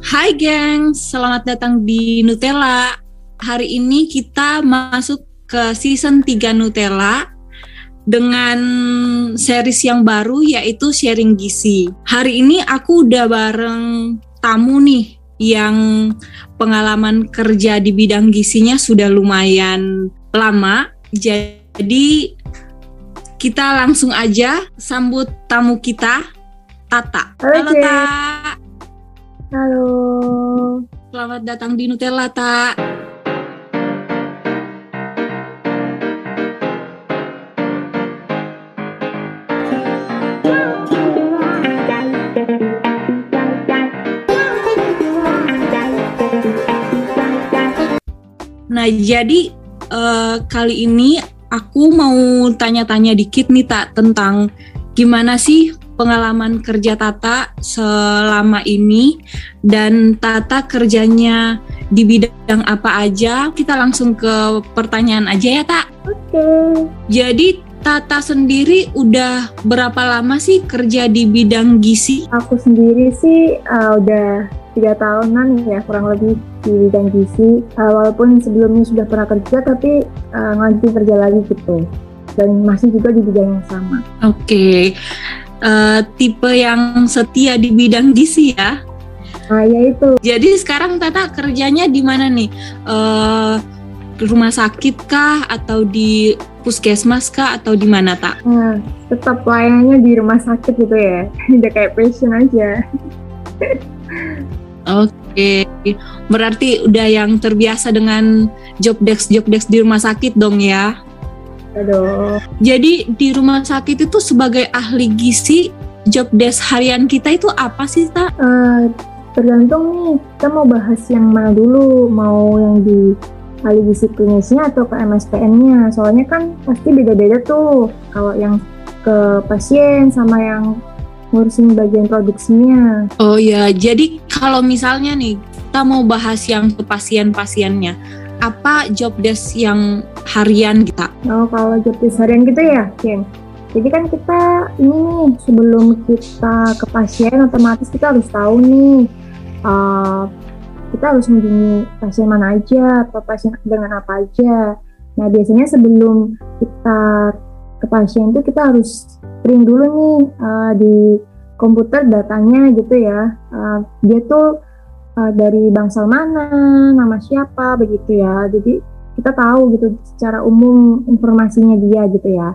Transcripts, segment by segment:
Hai geng, selamat datang di Nutella. Hari ini kita masuk ke season 3 Nutella dengan series yang baru yaitu sharing gizi. Hari ini aku udah bareng tamu nih yang pengalaman kerja di bidang gizinya sudah lumayan lama. Jadi kita langsung aja sambut tamu kita, Tata. Halo, Oke. Tak. Halo. Selamat datang di Nutella, Tak. Nah, jadi eh, kali ini aku mau tanya-tanya dikit nih tak tentang gimana sih pengalaman kerja Tata selama ini dan Tata kerjanya di bidang apa aja. Kita langsung ke pertanyaan aja ya, Tak. Oke. Jadi Tata sendiri udah berapa lama sih kerja di bidang gizi? Aku sendiri sih uh, udah tiga tahunan ya kurang lebih di bidang gizi. Uh, walaupun sebelumnya sudah pernah kerja tapi uh, kerja lagi gitu. Dan masih juga di bidang yang sama. Oke. Eh, tipe yang setia di bidang gizi ya. Nah, ya itu. Jadi sekarang Tata kerjanya di mana nih? Eh rumah sakit kah atau di puskesmas kah atau di mana tak? Nah, tetap layanannya di rumah sakit gitu ya. udah kayak passion aja. Oke, berarti udah yang terbiasa dengan job desk job desk di rumah sakit dong ya. Aduh. Jadi di rumah sakit itu sebagai ahli gizi job desk harian kita itu apa sih tak? Uh, tergantung nih. Kita mau bahas yang mana dulu. Mau yang di ahli gizi klinisnya atau ke MSPN-nya soalnya kan pasti beda-beda tuh. Kalau yang ke pasien sama yang ngurusin bagian produksinya. Oh ya, jadi kalau misalnya nih kita mau bahas yang ke pasien-pasiennya, apa job desk yang harian kita? oh kalau job desk harian gitu ya Ken jadi kan kita ini sebelum kita ke pasien otomatis kita harus tahu nih uh, kita harus mengunjungi pasien mana aja atau pasien dengan apa aja. Nah biasanya sebelum kita ke pasien itu kita harus print dulu nih uh, di komputer datanya gitu ya. Uh, dia tuh uh, dari bangsal mana, nama siapa begitu ya. Jadi kita tahu gitu secara umum informasinya dia gitu ya.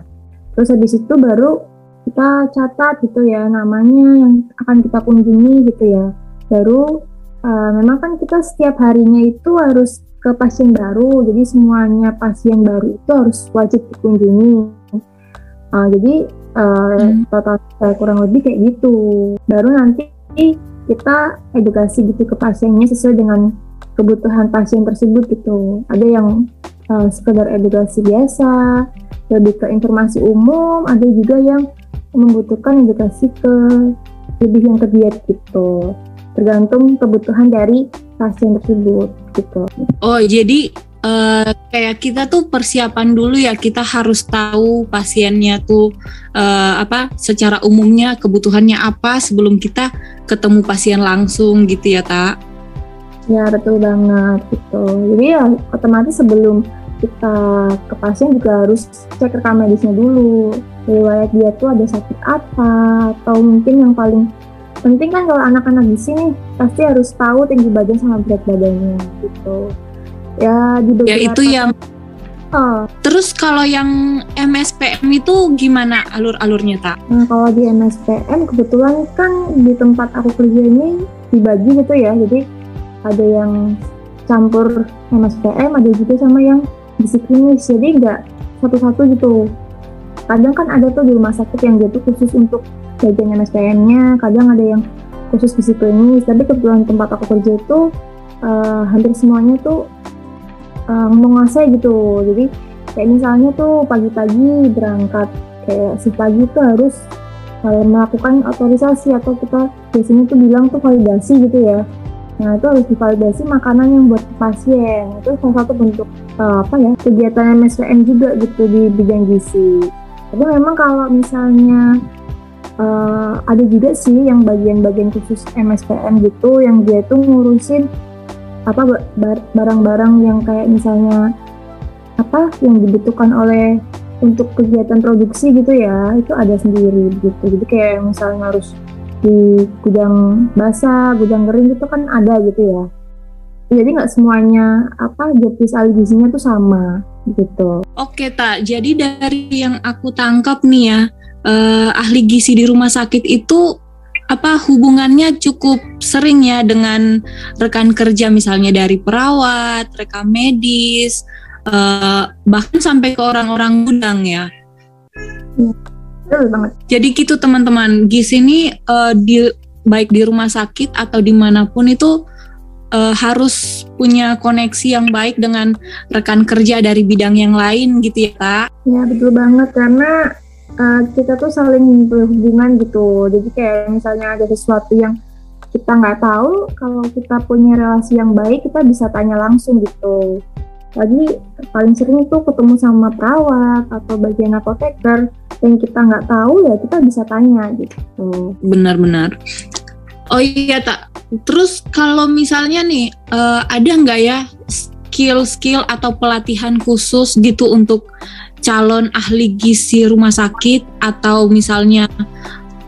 Terus habis itu baru kita catat gitu ya namanya yang akan kita kunjungi gitu ya. Baru uh, memang kan kita setiap harinya itu harus ke pasien baru, jadi semuanya pasien baru itu harus wajib dikunjungi. Uh, jadi uh, Hmm. total kurang lebih kayak gitu. Baru nanti kita edukasi gitu ke pasiennya sesuai dengan kebutuhan pasien tersebut gitu. Ada yang uh, sekedar edukasi biasa, lebih ke informasi umum, ada juga yang membutuhkan edukasi ke lebih yang ke gitu tergantung kebutuhan dari pasien tersebut gitu. Oh, jadi eh, kayak kita tuh persiapan dulu ya, kita harus tahu pasiennya tuh eh, apa secara umumnya kebutuhannya apa sebelum kita ketemu pasien langsung gitu ya, Tak? Ya betul banget gitu. Jadi ya otomatis sebelum kita ke pasien juga harus cek rekam medisnya dulu. Riwayat dia tuh ada sakit apa atau mungkin yang paling penting kan kalau anak-anak di sini pasti harus tahu tinggi badan sama berat badannya gitu. Ya di beberapa Ya itu yang Oh, terus kalau yang MSPM itu gimana alur-alurnya, Tak? Nah, kalau di MSPM kebetulan kan di tempat aku kerja ini dibagi gitu ya. Jadi ada yang campur MSPM, ada juga sama yang gizi klinis. Jadi nggak satu-satu gitu. Kadang kan ada tuh di rumah sakit yang dia tuh khusus untuk bagian MSPM-nya, kadang ada yang khusus gizi klinis. Tapi kebetulan tempat aku kerja itu eh, hampir semuanya tuh eh, menguasai gitu. Jadi kayak misalnya tuh pagi-pagi berangkat kayak si pagi itu harus eh, melakukan otorisasi atau kita biasanya tuh bilang tuh validasi gitu ya Nah itu harus divalidasi makanan yang buat pasien. Itu salah satu bentuk uh, apa ya kegiatan MSPM juga gitu di bidang gizi. Tapi memang kalau misalnya uh, ada juga sih yang bagian-bagian khusus MSPM gitu yang dia tuh ngurusin apa barang-barang yang kayak misalnya apa yang dibutuhkan oleh untuk kegiatan produksi gitu ya itu ada sendiri gitu. Jadi kayak misalnya harus di gudang basah gudang kering gitu kan ada gitu ya. Jadi nggak semuanya apa jenis gizinya tuh sama gitu. Oke tak jadi dari yang aku tangkap nih ya eh, ahli gizi di rumah sakit itu apa hubungannya cukup sering ya dengan rekan kerja misalnya dari perawat, rekan medis, uh, bahkan sampai ke orang-orang gudang ya. Betul banget. Jadi gitu teman-teman, GIS ini uh, di baik di rumah sakit atau di mana pun itu uh, harus punya koneksi yang baik dengan rekan kerja dari bidang yang lain gitu ya kak? Ya betul banget karena uh, kita tuh saling berhubungan gitu. Jadi kayak misalnya ada sesuatu yang kita nggak tahu kalau kita punya relasi yang baik kita bisa tanya langsung gitu. Lagi paling sering tuh ketemu sama perawat atau bagian apoteker yang kita nggak tahu ya kita bisa tanya gitu. Benar-benar. Oh iya tak terus kalau misalnya nih uh, ada nggak ya skill-skill atau pelatihan khusus gitu untuk calon ahli gizi rumah sakit atau misalnya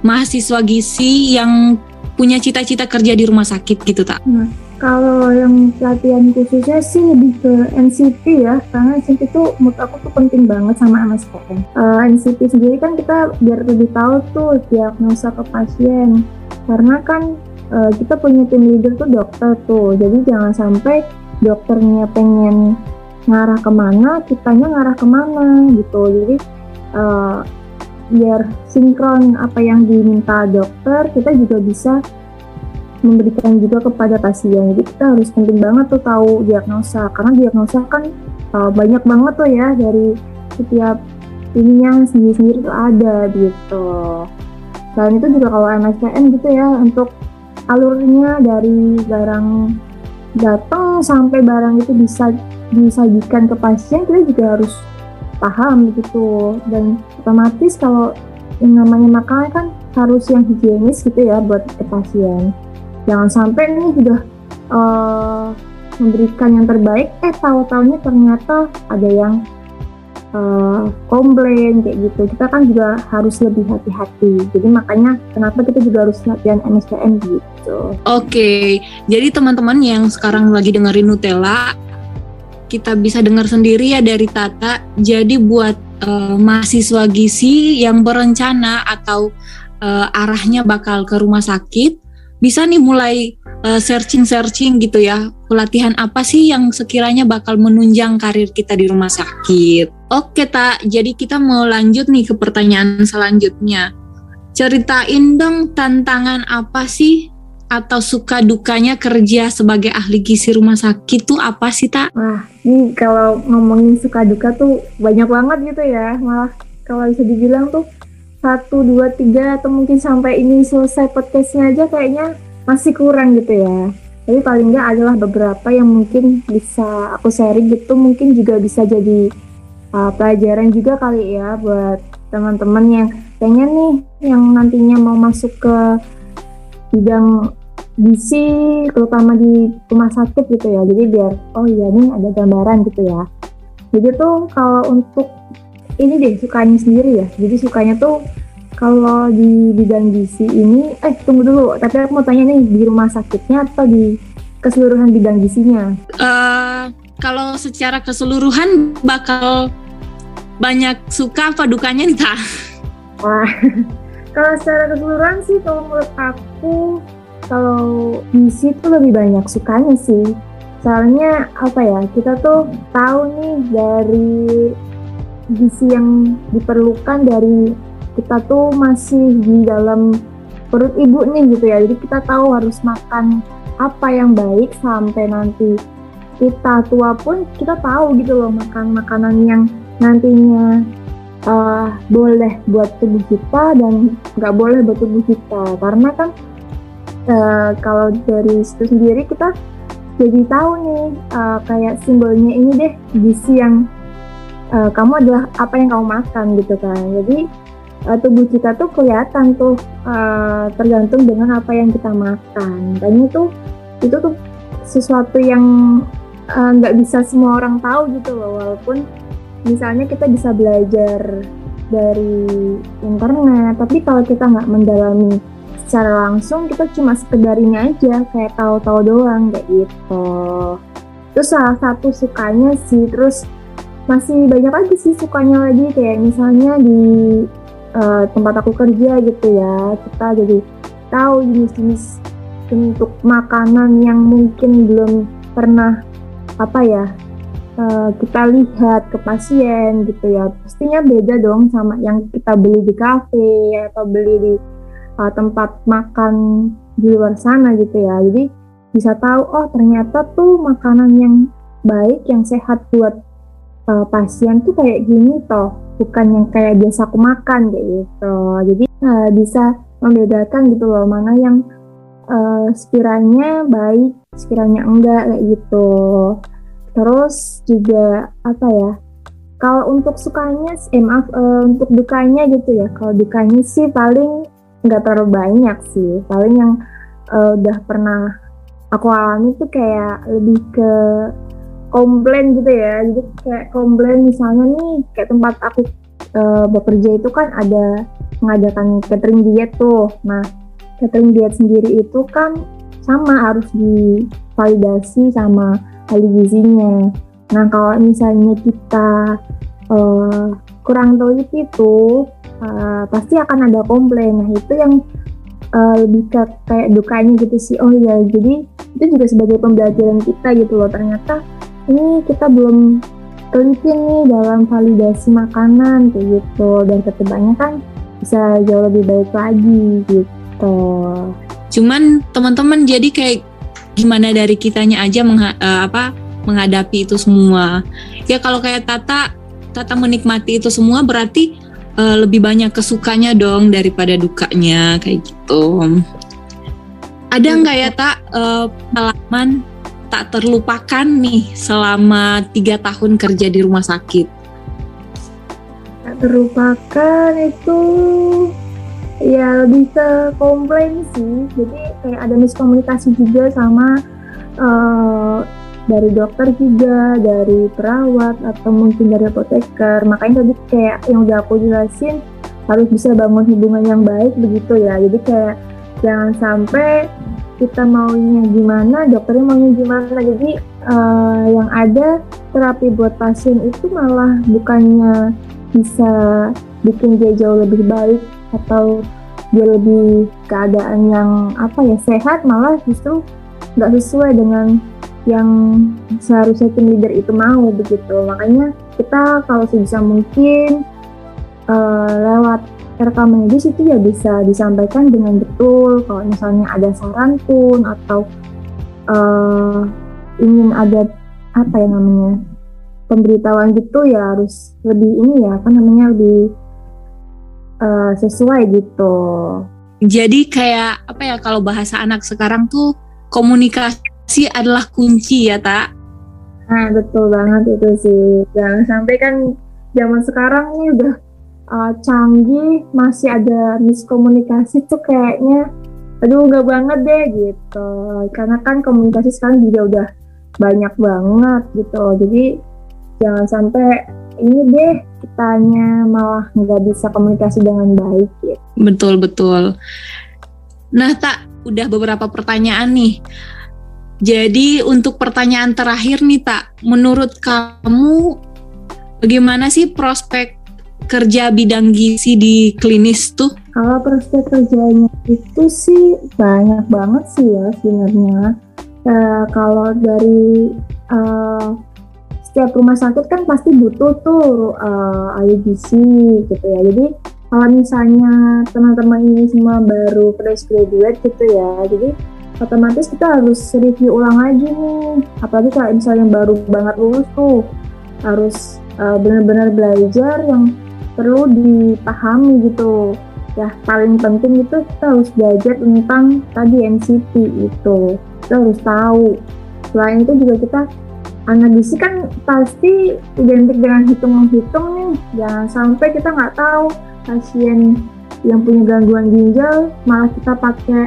mahasiswa gizi yang punya cita-cita kerja di rumah sakit gitu tak? Nah, kalau yang pelatihan khususnya sih lebih ke NCP ya, karena NCP itu menurut aku tuh penting banget sama MSPM. Uh, eh, NCP sendiri kan kita biar lebih tahu tuh diagnosa ke pasien, karena kan uh, kita punya tim leader tuh dokter tuh, jadi jangan sampai dokternya pengen ngarah ke mana kitanya ngarah ke mana gitu. Jadi uh, biar sinkron apa yang diminta dokter kita juga bisa memberikan juga kepada pasien. Jadi kita harus penting banget tuh tahu diagnosa karena diagnosa kan uh, banyak banget tuh ya dari setiap ininya sendiri-sendiri tuh ada gitu. Dan itu juga kalau MSPN gitu ya untuk alurnya dari barang datang sampai barang itu bisa disajikan ke pasien kita juga harus paham gitu. Dan otomatis kalau yang namanya makanan kan harus yang higienis gitu ya buat ke pasien. Jangan sampai nih sudah uh, memberikan yang terbaik. Eh tahu-tahunya ternyata ada yang uh, komplain kayak gitu kita kan juga harus lebih hati-hati jadi makanya kenapa kita juga harus latihan MSPM gitu oke okay. jadi teman-teman yang sekarang lagi dengerin Nutella kita bisa dengar sendiri ya dari Tata. Jadi buat uh, mahasiswa gizi yang berencana atau uh, arahnya bakal ke rumah sakit, bisa nih mulai uh, searching-searching gitu ya. Pelatihan apa sih yang sekiranya bakal menunjang karir kita di rumah sakit? Oke, Tak. Jadi kita mau lanjut nih ke pertanyaan selanjutnya. Ceritain dong tantangan apa sih atau suka dukanya kerja sebagai ahli gizi rumah sakit tuh apa sih tak? Wah, ini kalau ngomongin suka duka tuh banyak banget gitu ya. Malah kalau bisa dibilang tuh satu, dua, tiga atau mungkin sampai ini selesai podcastnya aja kayaknya masih kurang gitu ya. Tapi paling nggak adalah beberapa yang mungkin bisa aku sharing gitu, mungkin juga bisa jadi uh, pelajaran juga kali ya buat teman-teman yang pengen nih yang nantinya mau masuk ke bidang gizi terutama di rumah sakit gitu ya. Jadi biar oh iya nih ada gambaran gitu ya. Jadi tuh kalau untuk ini deh sukanya sendiri ya. Jadi sukanya tuh kalau di bidang gizi ini eh tunggu dulu. Tapi aku mau tanya nih di rumah sakitnya atau di keseluruhan bidang gizinya? Uh, kalau secara keseluruhan bakal banyak suka apa dukanya nih? Wah, kalau secara keseluruhan sih kalau menurut aku kalau gizi tuh lebih banyak sukanya sih. Soalnya apa ya kita tuh tahu nih dari gizi yang diperlukan dari kita tuh masih di dalam perut ibu nih gitu ya. Jadi kita tahu harus makan apa yang baik sampai nanti kita tua pun kita tahu gitu loh makan makanan yang nantinya uh, boleh buat tubuh kita dan nggak boleh buat tubuh kita. Karena kan uh, kalau dari situ sendiri kita jadi tahu nih uh, kayak simbolnya ini deh gizi yang uh, kamu adalah apa yang kamu makan gitu kan. Jadi uh, tubuh kita tuh kelihatan tuh uh, tergantung dengan apa yang kita makan. Dan itu itu tuh sesuatu yang nggak uh, bisa semua orang tahu gitu loh. Walaupun misalnya kita bisa belajar dari internet tapi kalau kita nggak mendalami secara langsung kita cuma sekedar aja kayak tahu-tahu doang kayak gitu. Itu salah satu sukanya sih. Terus masih banyak lagi sih sukanya lagi kayak misalnya di uh, tempat aku kerja gitu ya kita jadi tahu jenis-jenis bentuk makanan yang mungkin belum pernah apa ya uh, kita lihat ke pasien gitu ya. Pastinya beda dong sama yang kita beli di kafe atau beli di uh, tempat makan di luar sana gitu ya. Jadi bisa tahu oh ternyata tuh makanan yang baik yang sehat buat uh, pasien tuh kayak gini toh bukan yang kayak biasa aku makan kayak gitu. Jadi uh, bisa membedakan gitu loh mana yang uh, sekiranya baik sekiranya enggak kayak gitu. Terus juga apa ya kalau untuk sukanya eh maaf uh, untuk dukanya gitu ya kalau dukanya sih paling nggak terlalu banyak sih. Paling yang uh, udah pernah aku alami tuh kayak lebih ke komplain gitu ya jadi kayak komplain misalnya nih kayak tempat aku uh, bekerja itu kan ada mengadakan catering diet tuh nah catering diet sendiri itu kan sama harus divalidasi sama ahli gizinya. Nah kalau misalnya kita uh, kurang tahu itu uh, pasti akan ada komplain. Nah itu yang uh, lebih ke kayak dukanya gitu sih. Oh iya jadi itu juga sebagai pembelajaran kita gitu loh. Ternyata ini kita belum teliti nih dalam validasi makanan kayak gitu dan ketebannya kan bisa jauh lebih baik lagi gitu. Cuman teman-teman jadi kayak gimana dari kitanya aja mengha uh, apa menghadapi itu semua. Ya kalau kayak Tata Tata menikmati itu semua berarti uh, lebih banyak kesukanya dong daripada dukanya kayak gitu. Ada nggak ya tak uh, pengalaman tak terlupakan nih selama tiga tahun kerja di rumah sakit? Tak terlupakan itu ya lebih ke komplain sih. Jadi kayak ada miskomunikasi juga sama uh, dari dokter juga dari perawat atau mungkin dari apoteker. Makanya tadi kayak yang udah aku jelasin harus bisa bangun hubungan yang baik begitu ya. Jadi kayak jangan sampai kita maunya gimana dokternya maunya gimana. Jadi uh, yang ada terapi buat pasien itu malah bukannya bisa bikin dia jauh lebih baik atau dia lebih keadaan yang apa ya sehat malah justru nggak sesuai dengan yang seharusnya tim leader itu mau begitu. Makanya kita kalau sebisa mungkin uh, lewat rekam medis itu ya bisa disampaikan dengan betul kalau misalnya ada saran pun atau uh, ingin ada apa ya namanya pemberitahuan gitu ya harus lebih ini ya apa namanya lebih uh, sesuai gitu. Jadi kayak apa ya kalau bahasa anak sekarang tuh komunikasi adalah kunci ya tak? Nah betul banget itu sih. Jangan sampai kan zaman sekarang nih udah uh, canggih masih ada miskomunikasi tuh kayaknya aduh gak banget deh gitu. Karena kan komunikasi sekarang juga udah banyak banget gitu. Jadi jangan sampai ini deh kitanya malah nggak bisa komunikasi dengan baik ya. Betul betul. Nah tak udah beberapa pertanyaan nih. Jadi untuk pertanyaan terakhir nih tak, menurut kamu bagaimana sih prospek kerja bidang gizi di klinis tuh? Kalau prospek kerjanya itu sih banyak banget sih ya sebenarnya. Uh, kalau dari uh, setiap rumah sakit kan pasti butuh tuh uh, ahli gizi gitu ya. Jadi kalau misalnya teman-teman ini semua baru fresh graduate gitu ya, jadi otomatis kita harus review ulang lagi nih. Apalagi kalau misalnya baru banget lulus tuh harus uh, benar-benar belajar yang perlu dipahami gitu. Ya paling penting itu kita harus belajar tentang tadi NCT itu. Kita harus tahu. Selain itu juga kita analisis kan pasti identik dengan hitung menghitung nih jangan sampai kita nggak tahu pasien yang punya gangguan ginjal malah kita pakai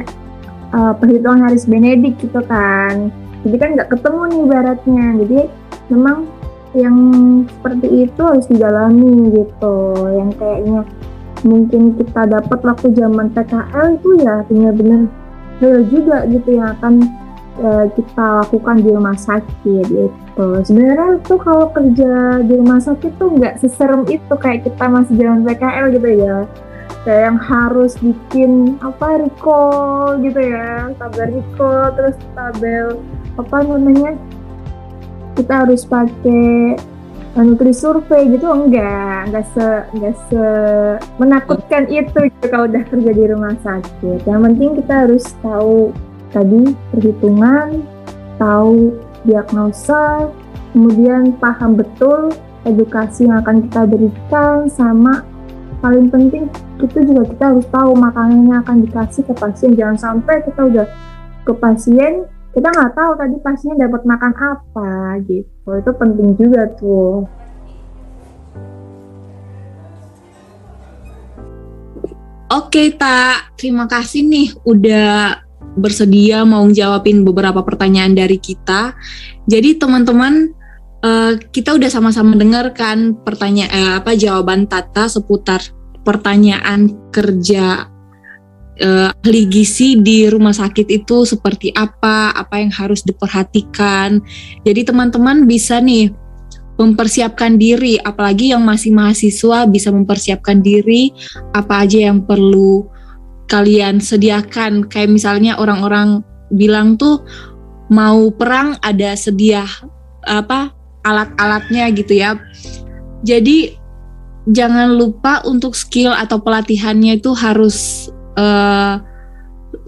uh, perhitungan Haris Benedik gitu kan jadi kan nggak ketemu nih baratnya jadi memang yang seperti itu harus didalami gitu. Yang kayaknya mungkin kita dapat waktu zaman PKL itu ya benar-benar real juga gitu yang akan uh, kita lakukan di rumah sakit gitu. Sebenarnya tuh kalau kerja di rumah sakit tuh nggak seserem itu kayak kita masih zaman PKL gitu ya. Kayak yang harus bikin apa recall gitu ya tabel recall terus tabel apa namanya kita harus pakai nutri survei gitu enggak. Enggak se enggak se menakutkan itu gitu kalau udah kerja di rumah sakit. Yang penting kita harus tahu tadi perhitungan tahu diagnosa kemudian paham betul edukasi yang akan kita berikan sama paling penting itu juga kita harus tahu makanannya akan dikasih ke pasien. Jangan sampai kita udah ke pasien kita nggak tahu tadi pasiennya dapat makan apa gitu itu penting juga tuh Oke, Tak. Terima kasih nih udah bersedia mau jawabin beberapa pertanyaan dari kita. Jadi teman-teman uh, kita udah sama-sama dengarkan pertanyaan uh, apa jawaban Tata seputar pertanyaan kerja uh, ahli gizi di rumah sakit itu seperti apa, apa yang harus diperhatikan. Jadi teman-teman bisa nih mempersiapkan diri, apalagi yang masih mahasiswa bisa mempersiapkan diri apa aja yang perlu kalian sediakan. Kayak misalnya orang-orang bilang tuh mau perang ada sedia apa alat-alatnya gitu ya. Jadi jangan lupa untuk skill atau pelatihannya itu harus uh,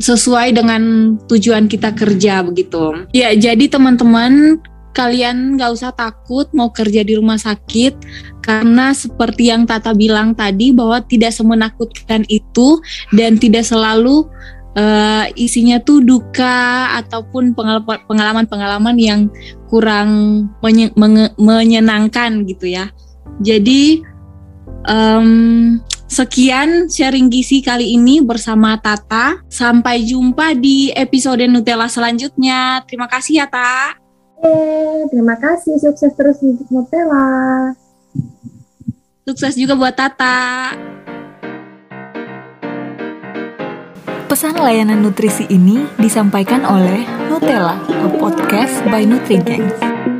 sesuai dengan tujuan kita kerja begitu. Ya, jadi teman-teman kalian nggak usah takut mau kerja di rumah sakit karena seperti yang Tata bilang tadi bahwa tidak semenakutkan itu dan tidak selalu uh, isinya tuh duka ataupun pengalaman-pengalaman yang kurang menye menyenangkan gitu ya. Jadi um, Sekian sharing gizi kali ini bersama Tata. Sampai jumpa di episode Nutella selanjutnya. Terima kasih ya, Ta. Eh, terima kasih. Sukses terus di Nutella. Sukses juga buat Tata. Pesan layanan nutrisi ini disampaikan oleh Nutella, a podcast by NutriGangs.